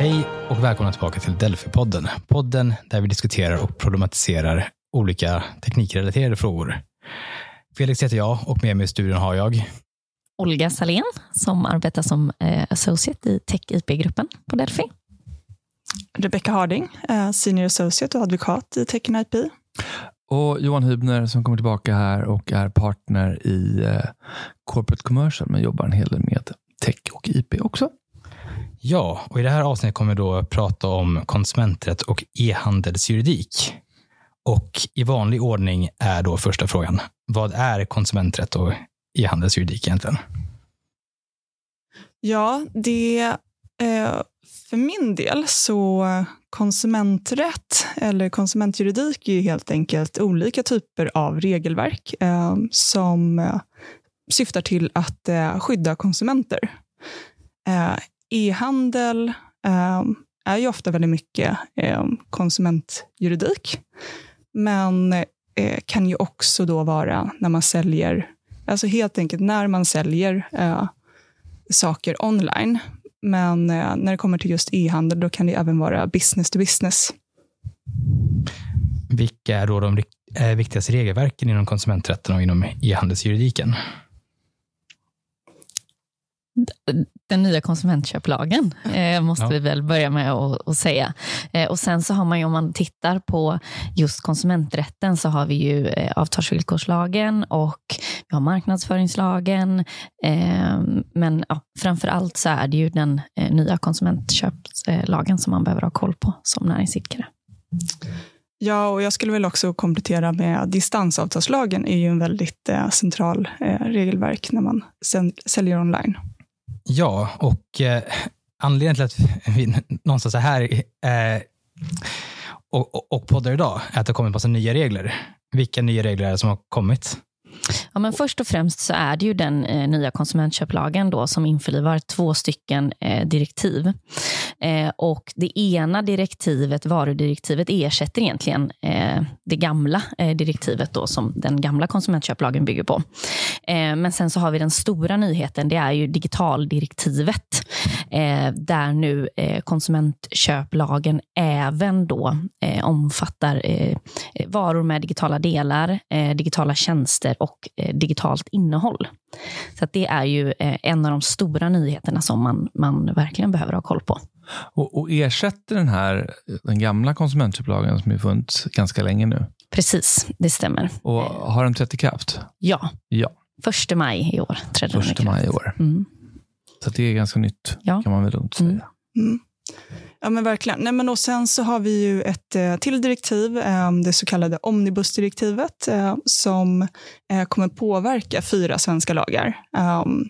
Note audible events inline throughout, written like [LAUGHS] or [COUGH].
Hej och välkomna tillbaka till Delphi-podden. Podden där vi diskuterar och problematiserar olika teknikrelaterade frågor. Felix heter jag och med mig i studion har jag Olga Salén som arbetar som eh, associate i Tech IP-gruppen på Delphi. Rebecca Harding, eh, senior associate och advokat i Tech IP. Och Johan Hübner som kommer tillbaka här och är partner i eh, Corporate Commercial men jobbar en hel del med tech och IP också. Ja, och i det här avsnittet kommer vi då prata om konsumenträtt och e-handelsjuridik. Och i vanlig ordning är då första frågan, vad är konsumenträtt och e-handelsjuridik egentligen? Ja, det eh, för min del så konsumenträtt eller konsumentjuridik är helt enkelt olika typer av regelverk eh, som eh, syftar till att skydda konsumenter. E-handel eh, är ju ofta väldigt mycket eh, konsumentjuridik, men eh, kan ju också då vara när man säljer, alltså helt enkelt när man säljer eh, saker online. Men eh, när det kommer till just e-handel, då kan det även vara business to business. Vilka är då de eh, viktigaste regelverken inom konsumenträtten och inom e-handelsjuridiken? Den nya konsumentköplagen, eh, måste ja. vi väl börja med att säga. Eh, och sen så har man ju, om man tittar på just konsumenträtten, så har vi ju eh, avtalsvillkorslagen och vi har marknadsföringslagen. Eh, men ja, framför allt så är det ju den eh, nya konsumentköplagen som man behöver ha koll på som näringsidkare. Ja, och jag skulle väl också komplettera med distansavtalslagen är ju en väldigt eh, central eh, regelverk när man säljer online. Ja, och eh, anledningen till att vi någonstans är här eh, och, och, och poddar idag är att det har kommit en massa nya regler. Vilka nya regler är det som har kommit? Ja, men först och främst så är det ju den eh, nya konsumentköplagen då, som införlivar två stycken eh, direktiv. Eh, och Det ena direktivet, varudirektivet, ersätter egentligen eh, det gamla eh, direktivet då, som den gamla konsumentköplagen bygger på. Eh, men sen så har vi den stora nyheten, det är ju digitaldirektivet. Eh, där nu eh, konsumentköplagen även då eh, omfattar varor med digitala delar, digitala tjänster och digitalt innehåll. Så det är ju en av de stora nyheterna som man, man verkligen behöver ha koll på. Och, och ersätter den här den gamla konsumentköplagen som har funnits ganska länge nu? Precis, det stämmer. Och har den trätt i kraft? Ja. ja. Första maj i år trädde den i kraft. maj i år. Mm. Så det är ganska nytt, ja. kan man väl lugnt säga. Mm. Mm. Ja, men verkligen. Nej, men och sen så har vi ju ett eh, till direktiv, eh, det så kallade omnibusdirektivet, eh, som eh, kommer påverka fyra svenska lagar. Ehm,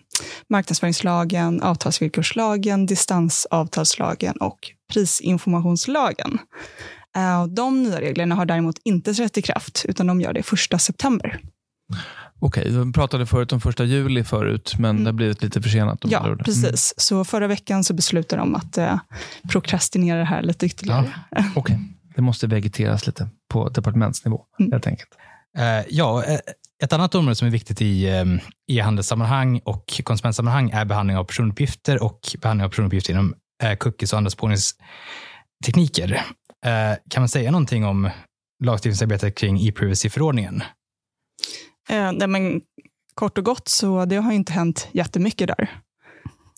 marknadsföringslagen, avtalsvillkorslagen, distansavtalslagen och prisinformationslagen. Eh, de nya reglerna har däremot inte trätt i kraft, utan de gör det 1 september. Okej, okay, vi pratade förut om första juli förut, men mm. det har blivit lite försenat. Ja, mm. precis. Så förra veckan så beslutade de att eh, prokrastinera det här lite ytterligare. Ja, [LAUGHS] Okej, okay. det måste vegeteras lite på departementsnivå, mm. helt enkelt. Uh, ja, eh, ett annat område som är viktigt i um, e-handelssammanhang och konsumentsammanhang är behandling av personuppgifter och behandling av personuppgifter inom uh, cookies och andra spårningstekniker. Kan man säga någonting om lagstiftningsarbetet kring e-privacy-förordningen? Eh, nej, men kort och gott, så det har inte hänt jättemycket där.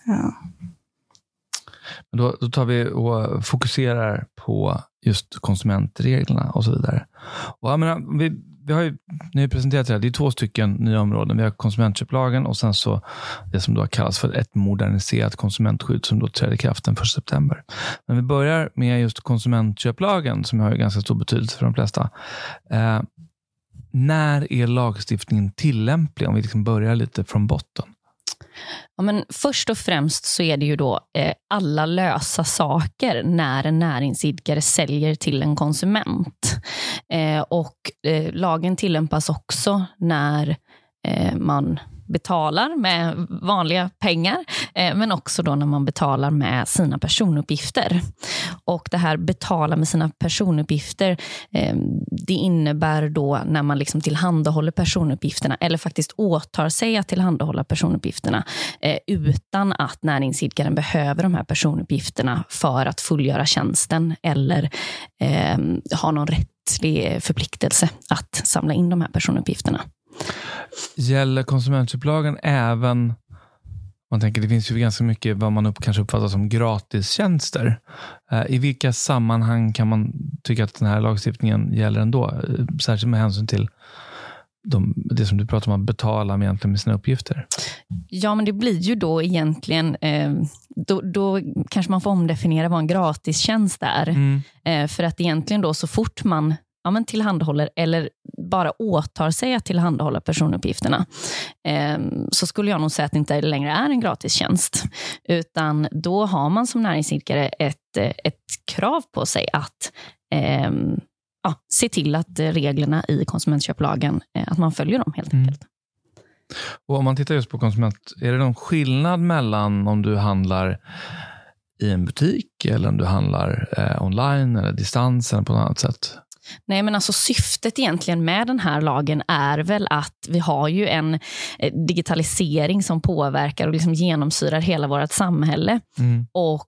Ja. Då, då tar vi och fokuserar på just konsumentreglerna och så vidare. Och jag menar, vi, vi har ju, ni har presenterat det här, det är två stycken nya områden. Vi har konsumentköplagen och sen så det som då kallas för ett moderniserat konsumentskydd som då träder i kraft den 1 september. Men vi börjar med just konsumentköplagen som har ganska stor betydelse för de flesta. Eh, när är lagstiftningen tillämplig? Om vi liksom börjar lite från botten. Ja, men först och främst så är det ju då eh, alla lösa saker när en näringsidkare säljer till en konsument. Eh, och eh, Lagen tillämpas också när eh, man betalar med vanliga pengar, eh, men också då när man betalar med sina personuppgifter. Och det här betala med sina personuppgifter, eh, det innebär då när man liksom tillhandahåller personuppgifterna eller faktiskt åtar sig att tillhandahålla personuppgifterna eh, utan att näringsidkaren behöver de här personuppgifterna för att fullgöra tjänsten eller ha någon rättslig förpliktelse att samla in de här personuppgifterna. Gäller konsumentköplagen även man tänker, det finns ju ganska mycket vad man upp, kanske uppfattar som gratistjänster. Eh, I vilka sammanhang kan man tycka att den här lagstiftningen gäller ändå? Eh, särskilt med hänsyn till de, det som du pratar om, att betala med, egentligen med sina uppgifter. Ja, men det blir ju då egentligen, eh, då, då kanske man får omdefiniera vad en gratistjänst är. Mm. Eh, för att egentligen då så fort man ja, men tillhandahåller eller bara åtar sig att tillhandahålla personuppgifterna eh, så skulle jag nog säga att det inte längre är en gratistjänst. Utan då har man som näringsidkare ett, eh, ett krav på sig att eh, ja, se till att reglerna i konsumentköplagen, att man följer dem helt Mm. enkelt. Och Om man tittar just på konsument, är det någon skillnad mellan om du handlar i en butik eller om du handlar eh, online eller distans eller på något annat sätt? Nej, men alltså syftet egentligen med den här lagen är väl att vi har ju en eh, digitalisering som påverkar och liksom genomsyrar hela vårt samhälle. Mm. Och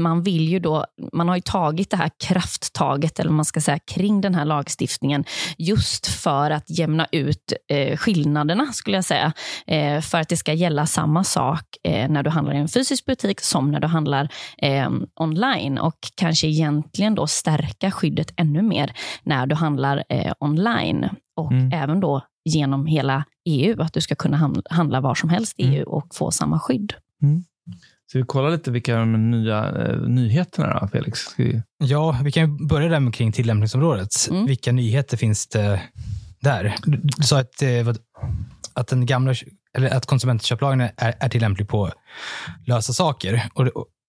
man vill ju då, man har ju tagit det här krafttaget, eller man ska säga, kring den här lagstiftningen, just för att jämna ut eh, skillnaderna, skulle jag säga. Eh, för att det ska gälla samma sak eh, när du handlar i en fysisk butik som när du handlar eh, online. Och kanske egentligen då stärka skyddet ännu mer när du handlar eh, online. Och Mm. även då genom hela EU, att du ska kunna handla var som helst i Mm. EU och få samma skydd. Ska vi kolla lite vilka de nya eh, nyheterna då, Felix? Vi... Ja, vi kan ju börja där med kring tillämpningsområdet. Mm. Vilka nyheter finns det där? Du, du sa att, eh, vad- att, den gamla, eller att konsumentköplagen är, är tillämplig på lösa saker. Och,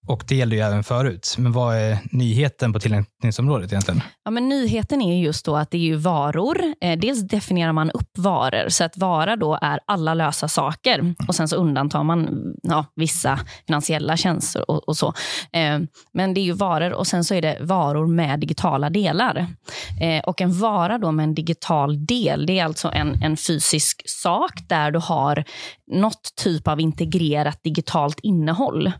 och det gällde ju även förut. Men vad är nyheten på tillämpningsområdet egentligen? Ja, men nyheten är just då att det är ju varor. Eh, dels definierar man upp varor, så att vara då är alla lösa saker. Och Sen så undantar man ja, vissa finansiella tjänster och, och så. Eh, men det är ju varor och sen så är det varor med digitala delar. Eh, och en vara då med en digital del, det är alltså en, en fysisk sak där du har något typ av integrerat digitalt innehåll.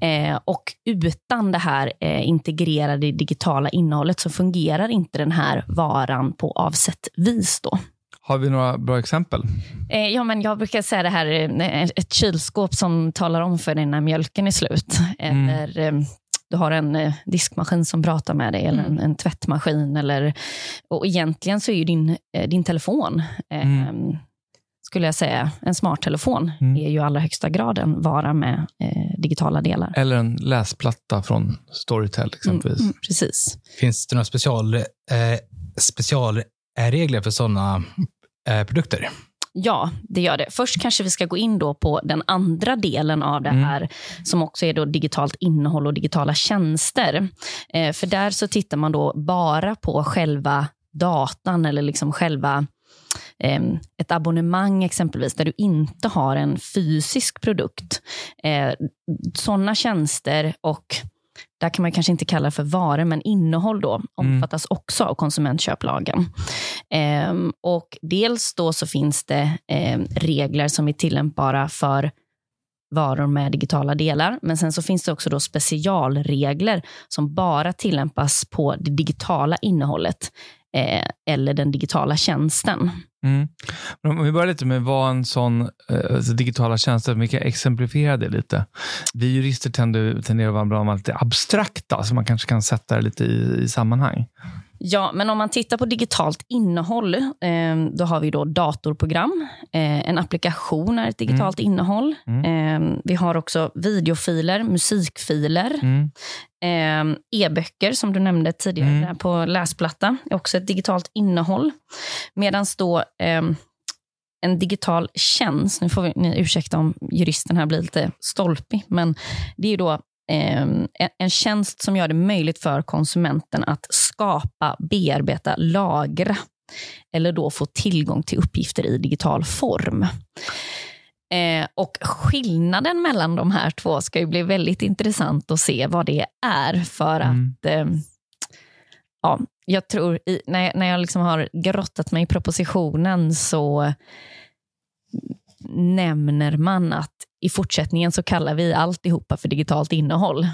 Eh, och utan det här eh, integrerade digitala innehållet så fungerar inte den här varan på avsett vis. Då. Har vi några bra exempel? Eh, ja, men jag brukar säga det här, eh, ett kylskåp som talar om för dig när mjölken är slut. Mm. Eller eh, du har en eh, diskmaskin som pratar med dig, eller en, en tvättmaskin. Eller, och egentligen så är ju din, din telefon, Mm. Skulle jag säga, en smarttelefon, Mm. är ju i allra högsta grad en vara med eh, digitala delar. Eller en läsplatta från Storytel exempelvis. Mm, precis. Finns det några special, eh, specialregler för sådana eh, produkter? Ja, det gör det. Först kanske vi ska gå in då på den andra delen av det Mm. här, som också är då digitalt innehåll och digitala tjänster. Eh, för där så tittar man då bara på själva datan eller liksom själva eh, ett abonnemang exempelvis, där du inte har en fysisk produkt. Eh, sådana tjänster och där kan man kanske inte kalla det för varor, men innehåll då omfattas också av konsumentköplagen. Ehm, och dels då så finns det ehm, regler som är tillämpbara för varor med digitala delar. Men sen så finns det också då specialregler som bara tillämpas på det digitala innehållet eh, eller den digitala tjänsten. Mm. Om vi börjar lite med vad en sån eh, alltså digitala tjänster, vi kan exemplifiera det lite. Vi jurister tenderar, tenderar att vara bra med lite abstrakta, så man kanske kan sätta det lite i, i sammanhang. Ja, men om man tittar på digitalt innehåll, eh, då har vi då datorprogram. Eh, en applikation är ett digitalt innehåll. Eh, vi har också videofiler, musikfiler. Mm. E-böcker, som du nämnde tidigare, Mm. på läsplatta, är också ett digitalt innehåll. Medan då en digital tjänst, nu får vi, ni ursäkta om juristen här blir lite stolpig, men det är då en- en tjänst som gör det möjligt för konsumenten att skapa, bearbeta, lagra eller då få tillgång till uppgifter i digital form. och skillnaden mellan de här två ska ju bli väldigt intressant att se vad det är. För Mm. att eh, ja, jag tror, i, när jag, när jag liksom har grottat mig i propositionen så nämner man att i fortsättningen så kallar vi alltihopa för digitalt innehåll.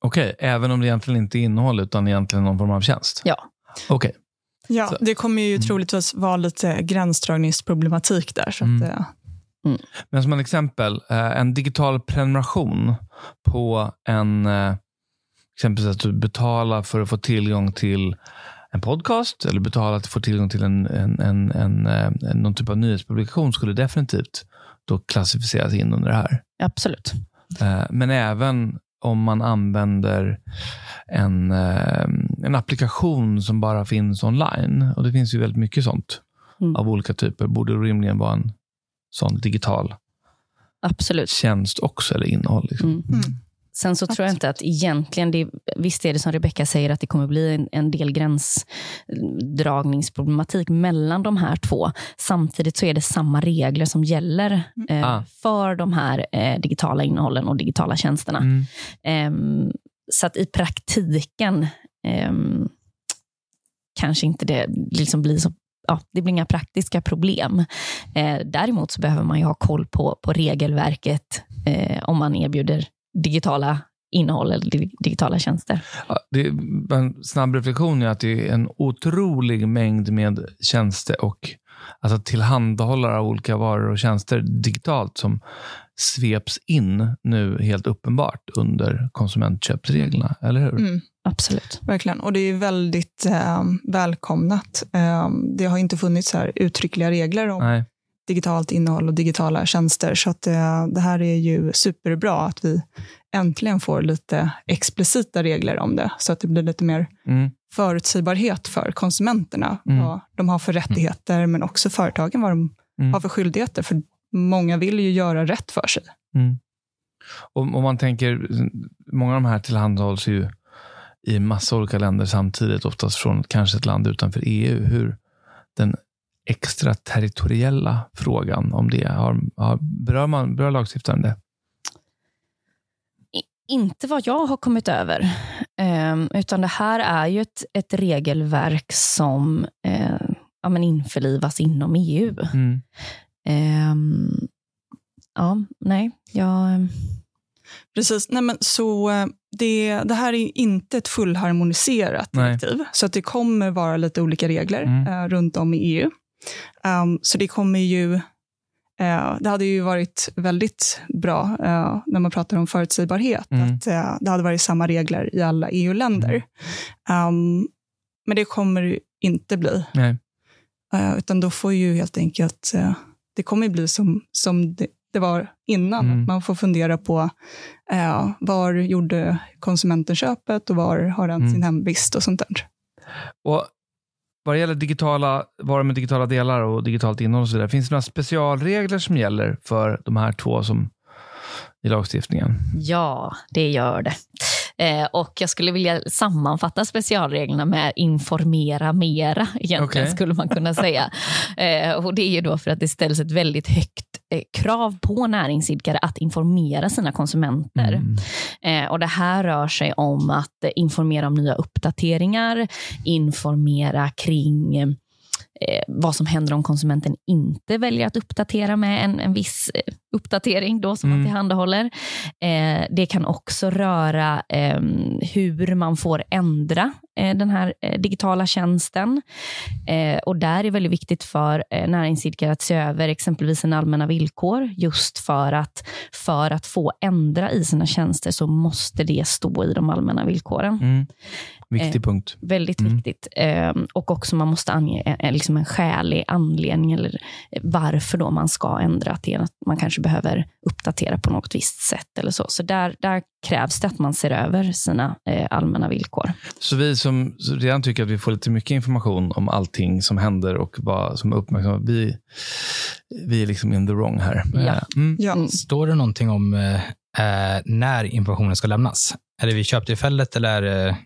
Okej, även om det egentligen inte är innehåll utan egentligen någon form av tjänst? Ja. Okej. Ja, Så- det kommer ju Mm. troligtvis vara lite gränsdragningsproblematik där. Så Mm. att, eh, Men som en exempel, eh, en digital prenumeration på en, eh, exempelvis att du betalar för att få tillgång till en podcast eller betala för att få tillgång till en, en, en, en, eh, någon typ av nyhetspublikation skulle definitivt då klassificeras in under det här. Absolut. Eh, Men även om man använder en, eh, en applikation som bara finns online, och det finns ju väldigt mycket sånt Mm. av olika typer, borde det rimligen vara en sån digital Absolut. tjänst också, eller innehåll. Liksom. Mm. mm. Sen så tror jag inte att egentligen, det, visst är det som Rebecka säger att det kommer bli en, en del gränsdragningsproblematik mellan de här två. Samtidigt så är det samma regler som gäller eh, Ah. för de här eh, digitala innehållen och digitala tjänsterna. Mm. Ehm, så att i praktiken ehm, kanske inte det liksom blir så Ja, det blir inga praktiska problem. Eh, däremot så behöver man ju ha koll på, på regelverket eh, om man erbjuder digitala innehåll eller dig- digitala tjänster. Ja, det är en snabb reflektion är att det är en otrolig mängd med tjänster och alltså tillhandahållare av olika varor och tjänster digitalt som sveps in nu helt uppenbart under konsumentköpsreglerna, eller hur? Mm, Absolut. verkligen. Och det är väldigt eh, välkomnat. Eh, det har inte funnits så här uttryckliga regler om Nej. Digitalt innehåll och digitala tjänster. Så att, eh, det här är ju superbra att vi äntligen får lite explicita regler om det. Så att det blir lite mer Mm. förutsägbarhet för konsumenterna. Mm. Vad de har för rättigheter, men också företagen vad de Mm. har för skyldigheter. För många vill ju göra rätt för sig. Mm. Och om man tänker, många av de här tillhandahålls ju i massa olika länder samtidigt, oftast från kanske ett land utanför EU. Hur den extraterritoriella frågan om det, har, har, berör, man, berör lagstiftaren det? Inte vad jag har kommit över. Ehm, utan det här är ju ett, ett regelverk som eh, ja, men införlivas inom EU. Mm. Ehm, ja, nej, jag... Precis. Nej, men så, eh, det, det här är inte ett fullharmoniserat Nej. direktiv. Så att det kommer vara lite olika regler Mm. eh, runt om i EU. Um, så det kommer ju... eh, det hade ju varit väldigt bra eh, när man pratar om förutsägbarhet, Mm. att eh, det hade varit samma regler i alla EU-länder. Mm. Um, men det kommer det inte bli. Utan då får ju helt enkelt, det kommer ju bli som, som det, det var innan. Mm. Man får fundera på eh, var gjorde konsumenten köpet och var har den Mm. sin hemvist och sånt där. Och vad det gäller digitala varor med digitala delar och digitalt innehåll och så vidare, finns det några specialregler som gäller för de här två som i lagstiftningen? Ja, det gör det. Eh, och jag skulle vilja sammanfatta specialreglerna med informera mera, egentligen Okej. skulle man kunna säga. [LAUGHS] Eh, och det är ju då för att det ställs ett väldigt högt krav på näringsidkare att informera sina konsumenter. Mm. Eh, och Det här rör sig om att eh, informera om nya uppdateringar, informera kring eh, vad som händer om konsumenten inte väljer att uppdatera med en, en viss eh, uppdatering då som Mm. man tillhandahåller. Eh, det kan också röra eh, hur man får ändra eh, den här eh, digitala tjänsten. Eh, och Där är väldigt viktigt för eh, näringsidkare att se över exempelvis sina allmänna villkor just för att, för att få ändra i sina tjänster så måste det stå i de allmänna villkoren. Mm. Viktig Eh, punkt. Väldigt Mm. viktigt. Eh, och också man måste ange en, en- liksom en skälig anledning eller eh, varför då man ska ändra till att man kanske behöver uppdatera på något visst sätt. eller så. Så där, där krävs det att man ser över sina eh, allmänna villkor. Så vi som redan tycker att vi får lite mycket information om allting som händer och vad som är uppmärksammat, vi, vi är liksom in the wrong här. Ja. Eh, Mm. Ja, Mm. Står det någonting om eh, eh, när informationen ska lämnas? Är det vid köptillfället eller är det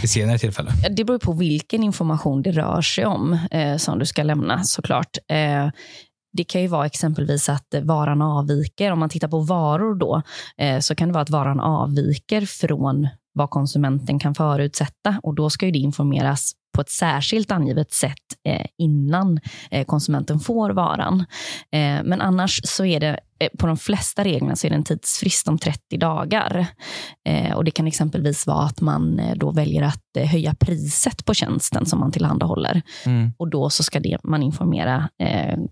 vid senare tillfälle? [LAUGHS] Det beror på vilken information det rör sig om eh, som du ska lämna såklart. Eh, det kan ju vara exempelvis att varan avviker. Om man tittar på varor då, eh, så kan det vara att varan avviker från vad konsumenten kan förutsätta och då ska ju det informeras på ett särskilt angivet sätt eh, innan eh, konsumenten får varan. Eh, men annars så är det på de flesta reglerna så är det en tidsfrist om 30 dagar. Och Det kan exempelvis vara att man då väljer att höja priset på tjänsten som man tillhandahåller. Mm. Och Då så ska det, man informera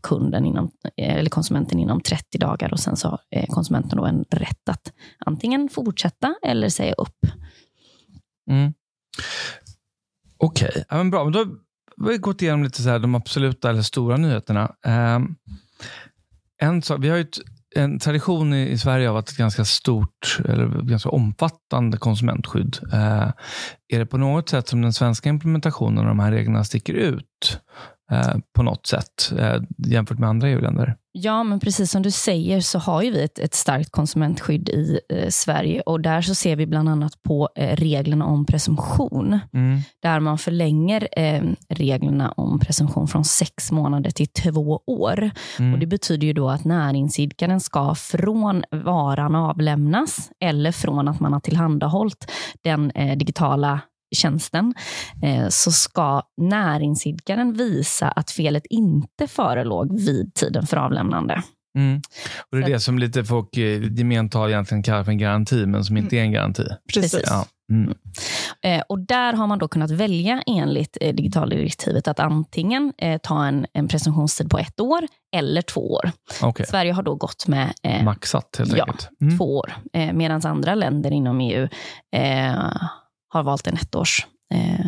kunden inom, eller konsumenten inom 30 dagar och sen så har konsumenten då en rätt att antingen fortsätta eller säga upp. Mm. Okej, okay. ja, bra. Men då har vi gått igenom lite så här, de absoluta eller stora nyheterna. Eh, en sak, vi har ju ett, en tradition i, i, Sverige av att ett ganska stort eller ganska omfattande konsumentskydd. Eh, är det på något sätt som den svenska implementationen av de här reglerna sticker ut eh, på något sätt eh, jämfört med andra EU-länder? Ja, men precis som du säger så har ju vi ett, ett starkt konsumentskydd i eh, Sverige och där så ser vi bland annat på eh, reglerna om presumtion. Mm. Där man förlänger eh, reglerna om presumtion från sex månader till två år. Mm. Och Det betyder ju då att näringsidkaren ska från varan avlämnas eller från att man har tillhandahållit den eh, digitala tjänsten eh, så ska näringsidkaren visa att felet inte förelåg vid tiden för avlämnande. Mm. Och Det är det som lite folk i gemen tal egentligen kallar för en garanti, men som inte är en garanti. Precis. Ja. Mm. Eh, och Där har man då kunnat välja enligt eh, digitaldirektivet att antingen eh, ta en, en presumtionstid på ett år eller två år. Okay. Sverige har då gått med eh, Maxat helt ja, enkelt. Mm. två år, eh, medan andra länder inom EU har valt en ettårs eh,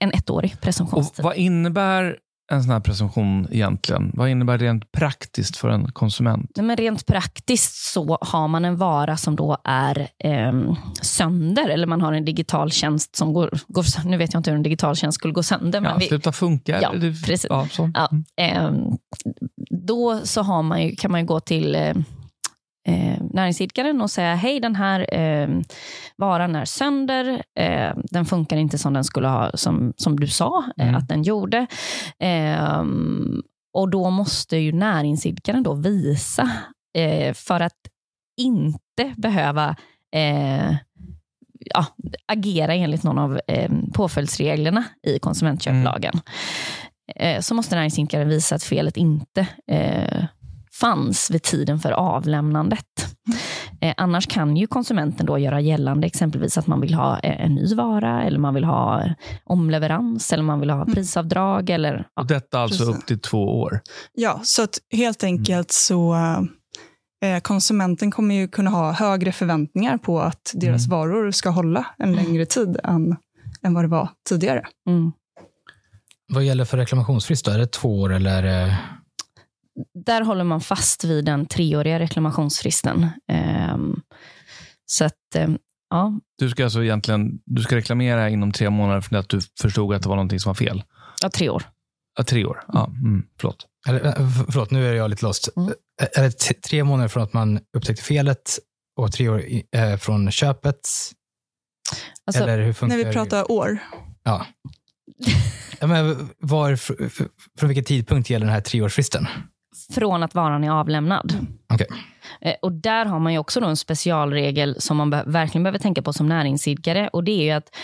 en ettårig presumtionstid. Och vad innebär en sån här presumtion egentligen? Vad innebär det rent praktiskt för en konsument? Nej, men rent praktiskt så har man en vara som då är eh, sönder, eller man har en digital tjänst som går, går Nu vet jag inte hur en digital tjänst skulle gå sönder. Ja, men vi, sluta funka. Ja, precis. Ja. Ja, eh, då så har man ju, kan man ju gå till eh, eh, näringsidkaren och säga hej, den här eh, varan är sönder. Eh, den funkar inte som den skulle ha, som, som du sa eh, mm. att den gjorde. Eh, och då måste ju näringsidkaren då visa eh, för att inte behöva ja, agera enligt någon av eh, påföljdsreglerna i konsumentköplagen. Mm. så måste näringsidkaren visa att felet inte fanns vid tiden för avlämnandet. Eh, annars kan ju konsumenten då göra gällande exempelvis att man vill ha eh, en ny vara eller man vill ha omleverans eller man vill ha mm. prisavdrag. Eller, ja. Och detta alltså Precis. upp till två år? Ja, så att helt enkelt så eh, konsumenten kommer ju kunna ha högre förväntningar på att deras mm. varor ska hålla en längre tid än, än vad det var tidigare. Mm. Vad gäller för reklamationsfrist? Då? Är det två år eller? Där håller man fast vid den treåriga reklamationsfristen. Um, så att, um, ja. Du ska alltså egentligen du ska reklamera inom tre månader för att du förstod att det var någonting som var fel? Ja, tre år. Ja, tre år. Ja, mm, förlåt. Eller, förlåt, nu är jag lite lost. Mm. Är det tre månader från att man upptäckte felet och tre år eh, från köpet? Alltså, Eller hur funkar när vi pratar år. Ja. [LAUGHS] ja men var, från vilken tidpunkt gäller den här treårsfristen? Från att varan är avlämnad. Okay. Eh, och Där har man ju också en specialregel som man verkligen behöver tänka på som näringsidkare. Och det är ju att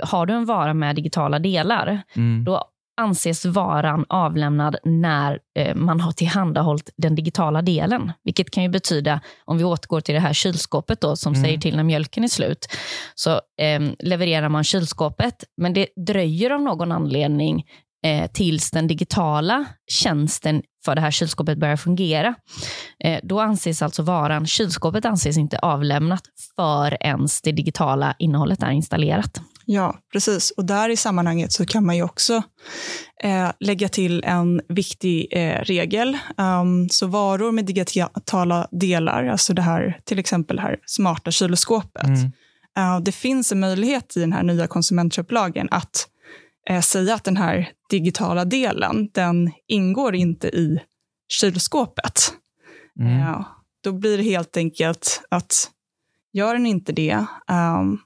har du en vara med digitala delar, mm. då anses varan avlämnad när eh, man har tillhandahållit den digitala delen. Vilket kan ju betyda, om vi återgår till det här kylskåpet då, som mm. säger till när mjölken är slut, så eh, levererar man kylskåpet, men det dröjer av någon anledning eh, tills den digitala tjänsten för det här kylskåpet börjar fungera. Eh, då anses alltså varan, kylskåpet anses inte avlämnat förrän det digitala innehållet är installerat. Ja, precis. Och där i sammanhanget så kan man ju också eh, lägga till en viktig eh, regel. Um, så varor med digitala delar, alltså det här, till exempel det här smarta kylskåpet. Mm. Uh, det finns en möjlighet i den här nya konsumentköplagen att eh, säga att den här digitala delen, den ingår inte i kylskåpet. Mm. Eh, då blir det helt enkelt att gör den inte det, um,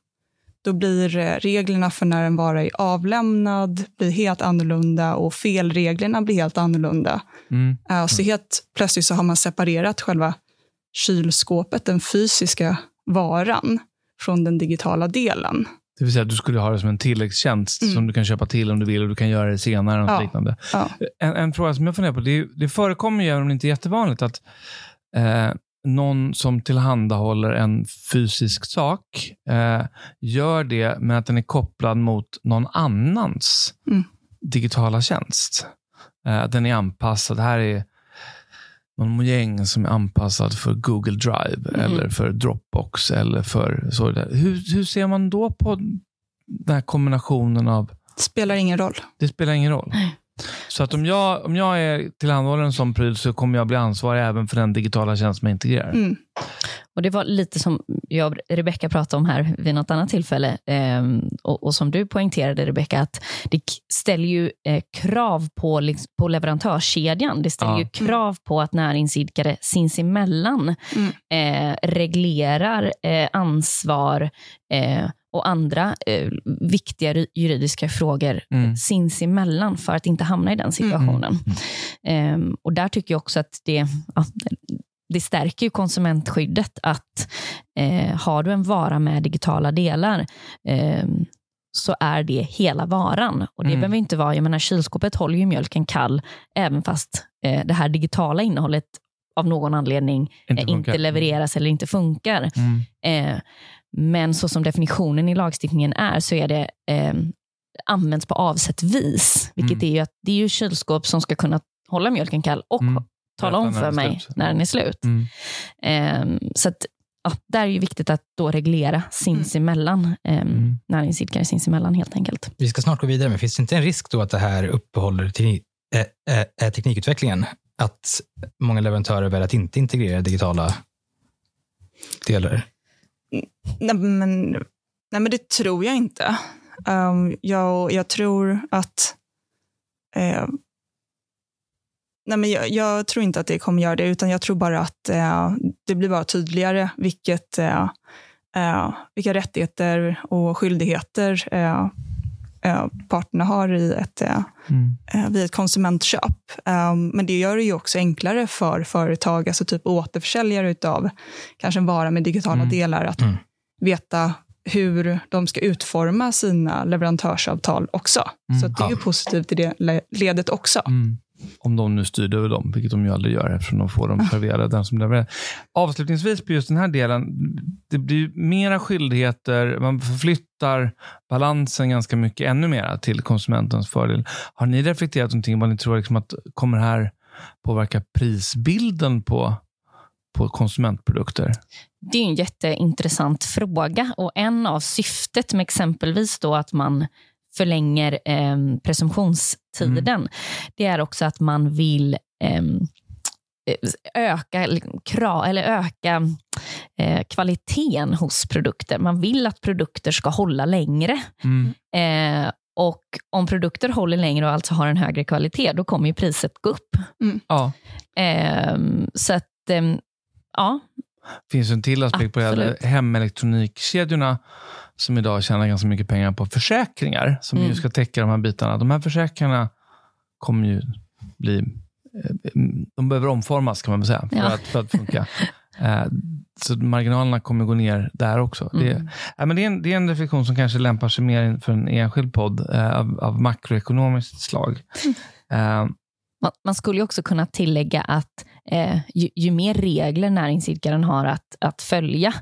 då blir eh, reglerna för när en vara är avlämnad blir helt annorlunda och felreglerna blir helt annorlunda. Mm. Eh, Så helt plötsligt så har man separerat själva kylskåpet, den fysiska varan, från den digitala delen. Det vill säga att du skulle ha det som en tilläggstjänst Mm. som du kan köpa till om du vill och du kan göra det senare. Och Ja. liknande. Ja. En, en fråga som jag funderar på. Det, det förekommer ju, även om det inte är jättevanligt, att eh, någon som tillhandahåller en fysisk sak eh, gör det med att den är kopplad mot någon annans Mm. digitala tjänst. Eh, den är anpassad. Det här är någon mojäng som är anpassad för Google Drive Mhm. eller för Dropbox. eller för så. Hur, hur ser man då på den här kombinationen av Spelar ingen roll. det spelar ingen roll. Så att om jag, om jag är tillhandahåller en sån pryl så kommer jag bli ansvarig även för den digitala tjänst som jag integrerar. Mm. Och Det var lite som jag och Rebecka pratade om här vid något annat tillfälle. Ehm, och, och som du poängterade, Rebecka, att det ställer ju eh, krav på, liksom, på leverantörskedjan. Det ställer Ja. ju krav på att näringsidkare sinsemellan Mm. eh, reglerar eh, ansvar eh, och andra eh, viktiga juridiska frågor Mm. sinsemellan för att inte hamna i den situationen. Ehm, och där tycker jag också att det, ja, det stärker ju konsumentskyddet att eh, har du en vara med digitala delar ehm, så är det hela varan. Och Det Mm. behöver inte vara, jag menar kylskåpet håller ju mjölken kall även fast eh, det här digitala innehållet av någon anledning Inte funkar. inte levereras eller inte funkar. Mm. Men så som definitionen i lagstiftningen är så är det eh, används på avsett vis. Vilket Mm. är ju att det är ju kylskåp som ska kunna hålla mjölken kall och Mm. tala om för mig slut. när den är slut. Mm. Eh, så att, ja, där är ju viktigt att då reglera sinsemellan, eh, Mm. näringsidkare sinsemellan helt enkelt. Vi ska snart gå vidare, men finns det inte en risk då att det här uppehåller teknik, eh, eh, teknikutvecklingen? Att många leverantörer väljer att inte integrera digitala delar? Nej, men, nej, men det tror jag inte. Um, jag, jag tror att... Eh, nej, men jag, jag tror inte att det kommer göra det, utan jag tror bara att eh, det blir bara tydligare vilket, eh, eh, vilka rättigheter och skyldigheter eh, parterna har i ett, eh, Mm. eh, vid ett konsumentköp. Um, men det gör det ju också enklare för företag, alltså typ återförsäljare av kanske en vara med digitala Mm. delar, att Mm. veta hur de ska utforma sina leverantörsavtal också. Mm. Så att det är ju positivt i det le- ledet också. Mm. Om de nu styrde över dem, vilket de ju aldrig gör eftersom de får dem serverade. Den som levererar. Avslutningsvis på just den här delen. Det blir mera skyldigheter. Man förflyttar balansen ganska mycket ännu mer till konsumentens fördel. Har ni reflekterat någonting vad ni tror liksom att kommer här påverka prisbilden på, på konsumentprodukter? Det är en jätteintressant fråga och en av syftet med exempelvis då att man förlänger eh, presumtionstiden, det är också att man vill ehm, öka, kra, eller öka eh, kvaliteten hos produkter. Man vill att produkter ska hålla längre. Mm. Eh, och om produkter håller längre och alltså har en högre kvalitet, då kommer ju priset gå upp. Ja. Ehm, så att, ehm, ja, finns en till aspekt på det här. Absolut. Hemelektronikkedjorna som idag tjänar ganska mycket pengar på försäkringar som Mm. ju ska täcka de här bitarna. De här försäkringarna kommer ju bli... eh, De behöver omformas kan man väl säga för, Ja. att, för att funka. [LAUGHS] Eh, Så marginalerna kommer gå ner där också. Det, Mm. ja, men det, är en, det är en reflektion som kanske lämpar sig mer för en enskild podd eh, av, av makroekonomiskt slag. [LAUGHS] Eh, Man, man skulle ju också kunna tillägga att eh, ju, ju mer regler näringsidkaren har att, att följa,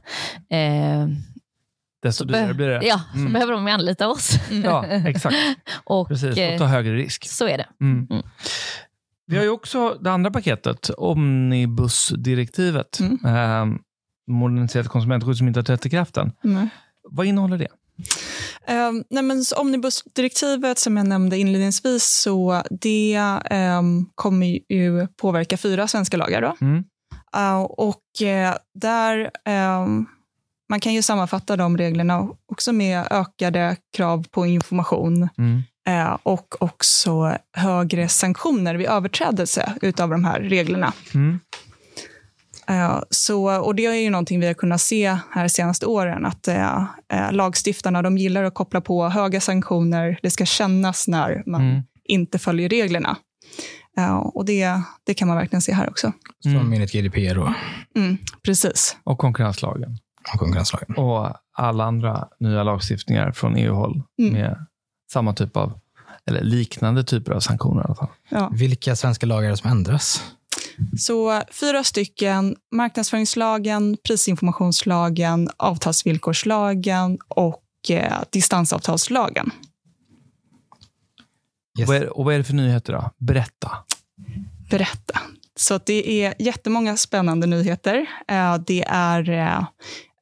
desto dyrare blir det. ja, så Mm. behöver de ju anlita oss. Ja, exakt. [LAUGHS] och, Precis. eh, Och ta högre risk. så är det. Mm. Mm. Vi har ju också det andra paketet, omnibusdirektivet. Mm. Eh, moderniserat konsumentskydd som inte har trätt i kraft än. Mm. Vad innehåller det? Um, nej men omnibusdirektivet som jag nämnde inledningsvis, så det ehm, kommer ju påverka fyra svenska lagar. Då. Mm. Uh, och eh, där, ehm, man kan ju sammanfatta de reglerna också med ökade krav på information Mm. eh, och också högre sanktioner vid överträdelse utav de här reglerna. Mm. Eh, så, och det är ju någonting vi har kunnat se här de senaste åren, att eh, eh, lagstiftarna de gillar att koppla på höga sanktioner. Det ska kännas när man Mm. inte följer reglerna. Eh, och det, det kan man verkligen se här också. Som Mm. enligt GDPR då, Mm, precis. Och konkurrenslagen. Och konkurrenslagen. Och alla andra nya lagstiftningar från EU-håll Mm. med samma typ av, eller liknande typer av sanktioner i alla fall. Ja. Vilka svenska lagar är det som ändras? Så fyra stycken, marknadsföringslagen, prisinformationslagen, avtalsvillkorslagen och eh, distansavtalslagen. Yes. Vad är, och vad är det för nyheter då? Berätta. berätta. Så det är jättemånga spännande nyheter. Eh, Det är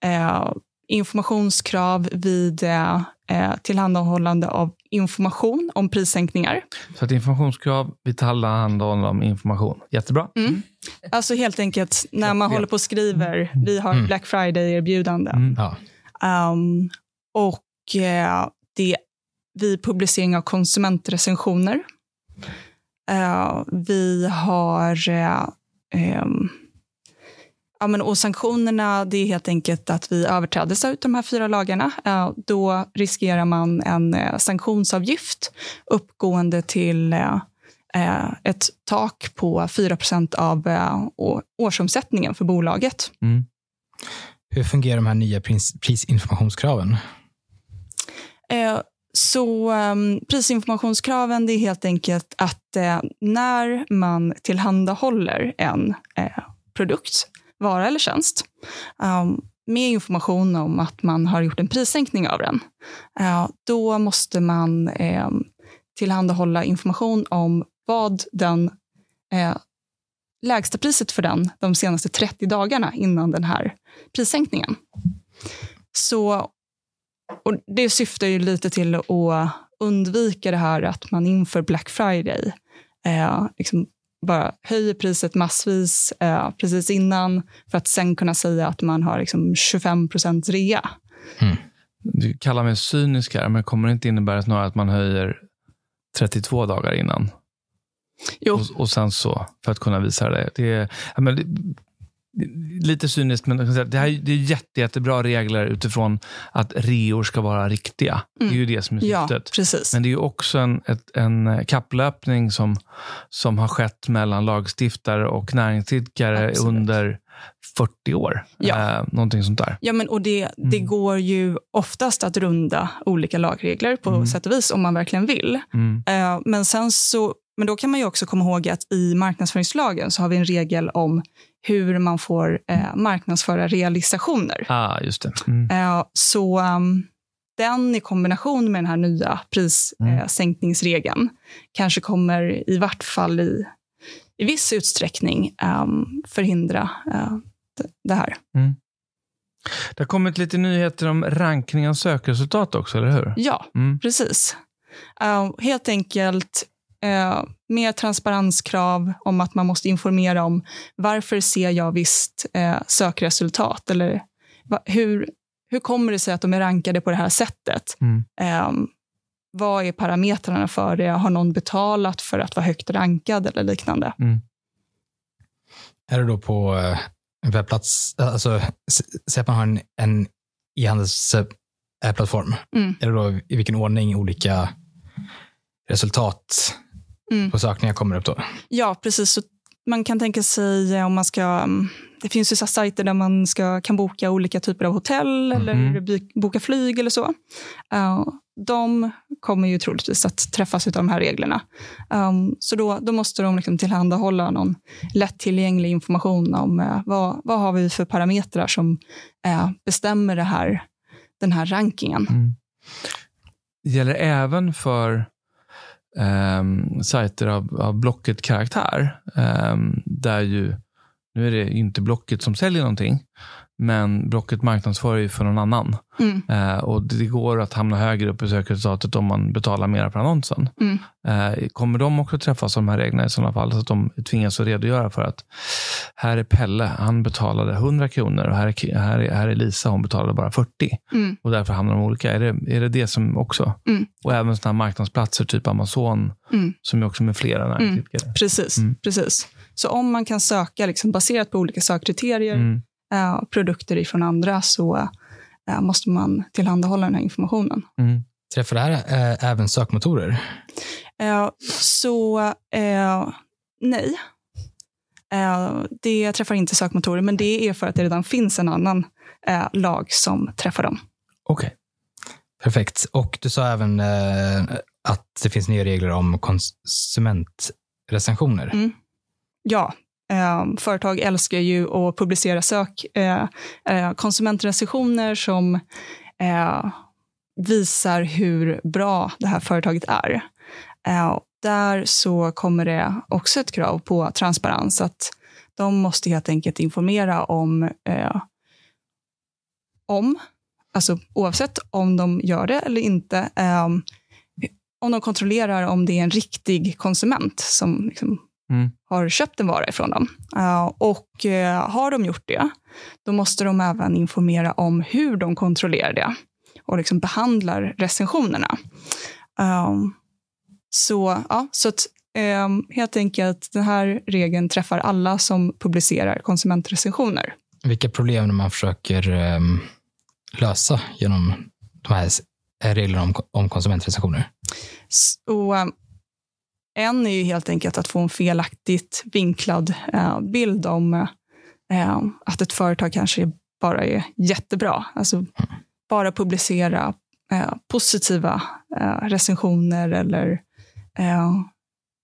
eh, informationskrav vid eh, eh, tillhandahållande av information om prissänkningar. Så att informationskrav, vi tillhandahåller om information. Jättebra. Mm. Alltså helt enkelt när man håller på och skriver, vi har Mm. Black Friday-erbjudande. Mm. Ja. Um, och eh, det vid publicering av konsumentrecensioner. Eh, vi har... eh, ehm, ja, men, och sanktionerna det är helt enkelt att vid överträdelse av de här fyra lagarna eh, då riskerar man en eh, sanktionsavgift uppgående till eh, ett tak på 4% av årsomsättningen för bolaget. Mm. Hur fungerar de här nya pris, prisinformationskraven? Så um, prisinformationskraven det är helt enkelt att när man tillhandahåller en produkt, vara eller tjänst, um, med information om att man har gjort en prissänkning av den, eh, då måste man eh, tillhandahålla information om vad den eh, lägsta priset för den de senaste 30 dagarna innan den här prissänkningen. Så och det syftar ju lite till att undvika det här att man inför Black Friday eh, liksom bara höjer priset massvis eh, precis innan för att sen kunna säga att man har liksom 25% rea. Du kallar mig cynisk här, men kommer det inte innebära snarare att man höjer 32 dagar innan? Jo, Och, och sen så, för att kunna visa det. det, är, men det lite cyniskt, men det, här, det är jätte, jättebra regler utifrån att reor ska vara riktiga. Det är ju det som är ja, syftet. precis. Men det är ju också en, ett, en kapplöpning som, som har skett mellan lagstiftare och näringsidkare Absolut. under 40 år. Ja. Eh, någonting sånt där. Ja, men, och det, det Mm. går ju oftast att runda olika lagregler på Mm. sätt och vis om man verkligen vill. Mm. Eh, men, sen så, men då kan man ju också komma ihåg att i marknadsföringslagen så har vi en regel om hur man får eh, marknadsföra realisationer. Ah, just det. Mm. Eh, så um, den i kombination med den här nya prissänkningsregeln eh, sänkningsregeln kanske kommer i vart fall i, i viss utsträckning um, förhindra eh, det, här. Det har kommit lite nyheter om rankning av sökresultat också, eller hur? Ja, Mm. precis. Eh, helt enkelt eh, mer transparenskrav om att man måste informera om varför ser jag visst eh, sökresultat? Eller va, hur, hur kommer det sig att de är rankade på det här sättet? Mm. Eh, vad är parametrarna för det? Har någon betalat för att vara högt rankad eller liknande? Är det då på eh, en webbplats, alltså säg att man har en, en e-handelsplattform. Mm. Är det då i vilken ordning olika resultat Mm. på sökningar kommer upp då? Ja, precis. Så man kan tänka sig eh, om man ska... mm, Det finns ju så sajter där man ska, kan boka olika typer av hotell eller Mhm. by- boka flyg eller så. Eh, de kommer ju troligtvis att träffas av de här reglerna. Um, så då, då måste de liksom tillhandahålla någon lättillgänglig information om eh, vad, vad har vi för parametrar som eh, bestämmer här, den här rankingen. Mm. Gäller även för um, sajter av, av Blocket-karaktär. ehm, där ju, nu är det inte Blocket som säljer någonting, men Blocket marknadsför ju för någon annan. Mm, Eh, och Det går att hamna högre upp i sökresultatet om man betalar mer för annonsen. mm. Eh, kommer de också träffas av de här reglerna i sådana fall? Så att de tvingas att redogöra för att här är Pelle, han betalade 100 kronor och här är, här är, här är Lisa, hon betalade bara 40. Mm. Och därför hamnar de olika. Är det är det, det som också? Mm. Och även sådana här marknadsplatser, typ Amazon, Mm. som är också med flera näringsidkare. Precis, Mm. precis. Så om man kan söka liksom, baserat på olika sökkriterier. Eh, produkter ifrån andra, så eh, måste man tillhandahålla den här informationen. Mm. Träffar det här eh, även sökmotorer? Så nej. Det träffar inte sökmotorer, men det är för att det redan finns en annan lag som träffar dem. Okej. Perfekt. Och du sa även att det finns nya regler om konsumentrecensioner. Mm. Ja, Ehm, företag älskar ju att publicera sök, eh, eh, konsumentrecensioner som eh, visar hur bra det här företaget är. Eh, där så kommer det också ett krav på transparens. att De måste helt enkelt informera om, eh, om alltså oavsett om de gör det eller inte, eh, om de kontrollerar om det är en riktig konsument som liksom Mm. har köpt en vara ifrån dem. Eh, och eh, har de gjort det, då måste de även informera om hur de kontrollerar det och liksom behandlar recensionerna. Um, så ja, så att, helt enkelt, den här regeln träffar alla som publicerar konsumentrecensioner. Vilka problem man försöker eh, lösa genom de här reglerna om, om konsumentrecensioner? Så, en är ju helt enkelt att få en felaktigt vinklad eh, bild om eh, att ett företag kanske bara är jättebra. Alltså bara publicera eh, positiva recensioner eller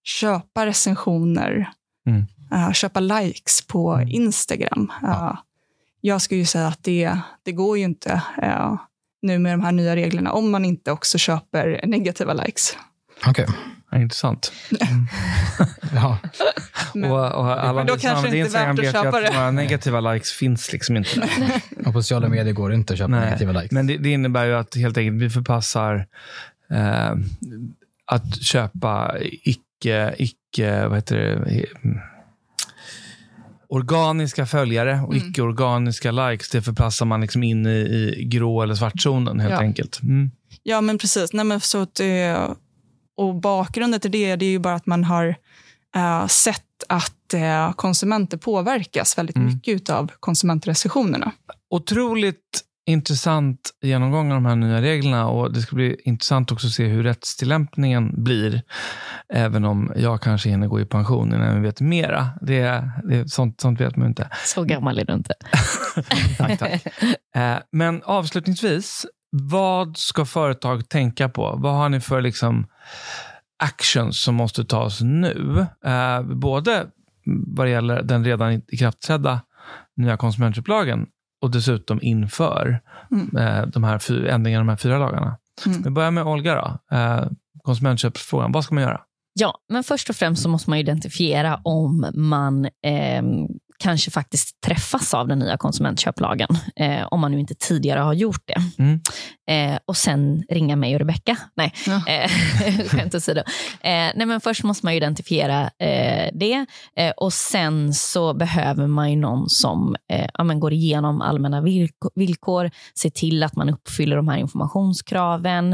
köpa recensioner. Mm. Köpa likes på Mm. Instagram. Eh, jag skulle ju säga att det, det går ju inte nu med de här nya reglerna om man inte också köper negativa likes. Okej. Ja, intressant. [LAUGHS] Ja. Men- och, och alla Men då som använder det inte är Instagram värt att vet ju köpa att det. några negativa likes finns liksom inte. där. Och på sociala medier går det inte att köpa Nej, negativa likes. Men det, det innebär ju att helt enkelt vi förpassar eh, att köpa icke, icke vad heter det, Mm. organiska följare och Mm. icke-organiska likes. Det förpassar man liksom in i, i grå eller svartzonen helt Ja. enkelt. Mm. Ja, men precis. Nej, men så att, eh, och bakgrunden till det, det är ju bara att man har eh, sett att eh, konsumenter påverkas väldigt Mm. mycket av konsumentrecensionerna. Otroligt intressant genomgång av de här nya reglerna och det ska bli intressant också att se hur rättstillämpningen blir. Även om jag kanske hinner gå i pension innan vi vet mera. Det, är- det sånt, sånt vet man inte. Så gammal är du inte. [LAUGHS] Tack, tack. [LAUGHS] Eh, Men avslutningsvis, vad ska företag tänka på? Vad har ni för liksom actions som måste tas nu? Eh, både vad det gäller den redan ikraftträdda nya konsumentköplagen och dessutom inför Mm. eh, de här fy- ändringarna i de här fyra lagarna. Mm. Vi börjar med Olga. Då. Eh, konsumentköpsfrågan, vad ska man göra? Ja, men först och främst så måste man identifiera om man ehm, kanske faktiskt träffas av den nya konsumentköplagen. Eh, om man nu inte tidigare har gjort det. Mm. Eh, och sen ringa mig och Rebecka. Nej, Ja. eh, [LAUGHS] skämt åsido. Eh, nej, men först måste man identifiera eh, det. Eh, och sen så behöver man ju någon som eh, ja, men går igenom allmänna villkor, villkor, ser till att man uppfyller de här informationskraven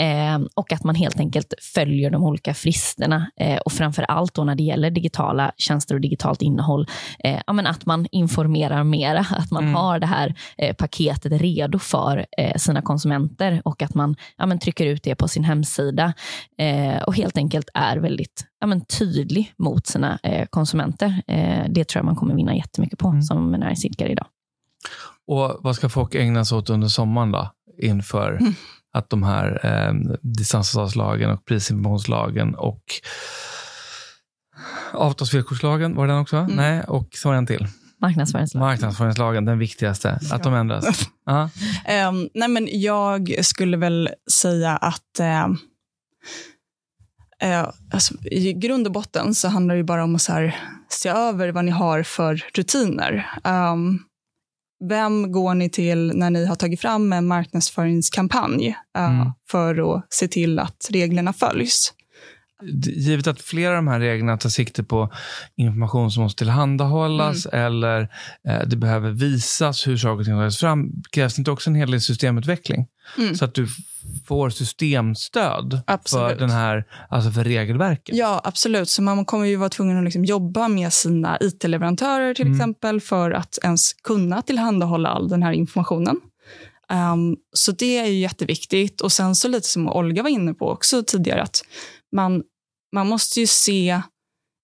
eh, och att man helt enkelt följer de olika fristerna. Eh, och framför allt när det gäller digitala tjänster och digitalt innehåll, eh, ja, men att man informerar mera, att man Mm. har det här eh, paketet redo för eh, sina konsumenter och att man ja, men trycker ut det på sin hemsida eh, och helt enkelt är väldigt ja, men tydlig mot sina eh, konsumenter. Eh, det tror jag man kommer vinna jättemycket på Mm. som näringsidkare idag. Och vad ska folk ägna sig åt under sommaren då? Inför Mm. att de här eh, distansavtalslagen och prisinformationslagen och avtalsvillkorslagen, var det den också? Mm. Nej, och så var det en till. Marknadsföringslag. Marknadsföringslagen, den viktigaste. Att de ändras. [LAUGHS] Ja. Ehm, nej, men jag skulle väl säga att eh, eh, alltså, i grund och botten så handlar det ju bara om att här, se över vad ni har för rutiner. Ehm, vem går ni till när ni har tagit fram en marknadsföringskampanj eh, Mm. för att se till att reglerna följs? Givet att flera av de här reglerna tar sikte på information som måste tillhandahållas eller eh, det behöver visas hur saker och ting tagits fram, krävs det inte också en hel del systemutveckling? Mm. Så att du får systemstöd Absolut. för, den här, alltså för regelverket. Ja, absolut. Så man kommer ju vara tvungen att liksom jobba med sina it-leverantörer till Mm. exempel för att ens kunna tillhandahålla all den här informationen. Um, så det är ju jätteviktigt. Och sen så lite som Olga var inne på också tidigare, att man, man måste ju se...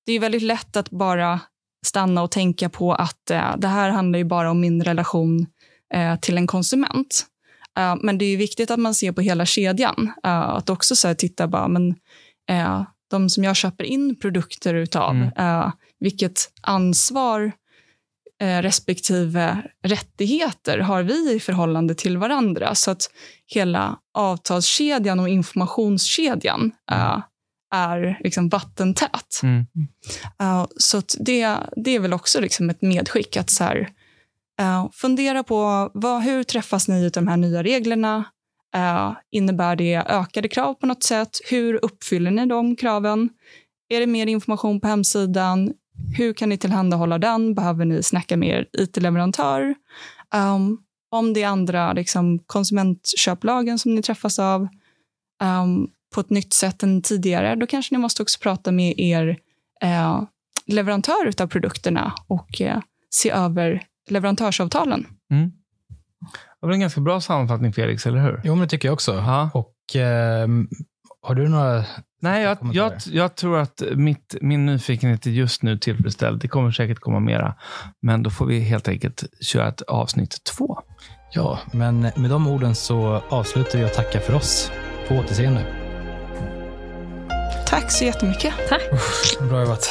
Det är väldigt lätt att bara stanna och tänka på att eh, det här handlar ju bara om min relation eh, till en konsument. Eh, men det är viktigt att man ser på hela kedjan. Eh, att också så titta bara, men eh, de som jag köper in produkter utav, Mm. eh, vilket ansvar respektive rättigheter har vi i förhållande till varandra? Så att hela avtalskedjan och informationskedjan eh, är liksom vattentät. Mm. Uh, så det, det är väl också liksom ett medskick att så här, uh, fundera på vad, hur träffas ni av de här nya reglerna? Uh, innebär det ökade krav på något sätt? Hur uppfyller ni de kraven? Är det mer information på hemsidan? Hur kan ni tillhandahålla den? Behöver ni snacka med er it-leverantör? Um, om det är andra liksom, konsumentköplagen som ni träffas av um, på ett nytt sätt än tidigare, då kanske ni måste också prata med er eh, leverantör av produkterna och eh, se över leverantörsavtalen. Mm. Det var en ganska bra sammanfattning Felix, eller hur? Jo, men det tycker jag också. Ja. Och ehm, har du några... Nej, jag, jag, jag tror att mitt, min nyfikenhet är just nu tillfredsställd. Det kommer säkert komma mera. Men då får vi helt enkelt köra ett avsnitt två. Ja, men med de orden så avslutar vi och tackar för oss. På återseende. Tack så jättemycket. Tack. Bra jobbat.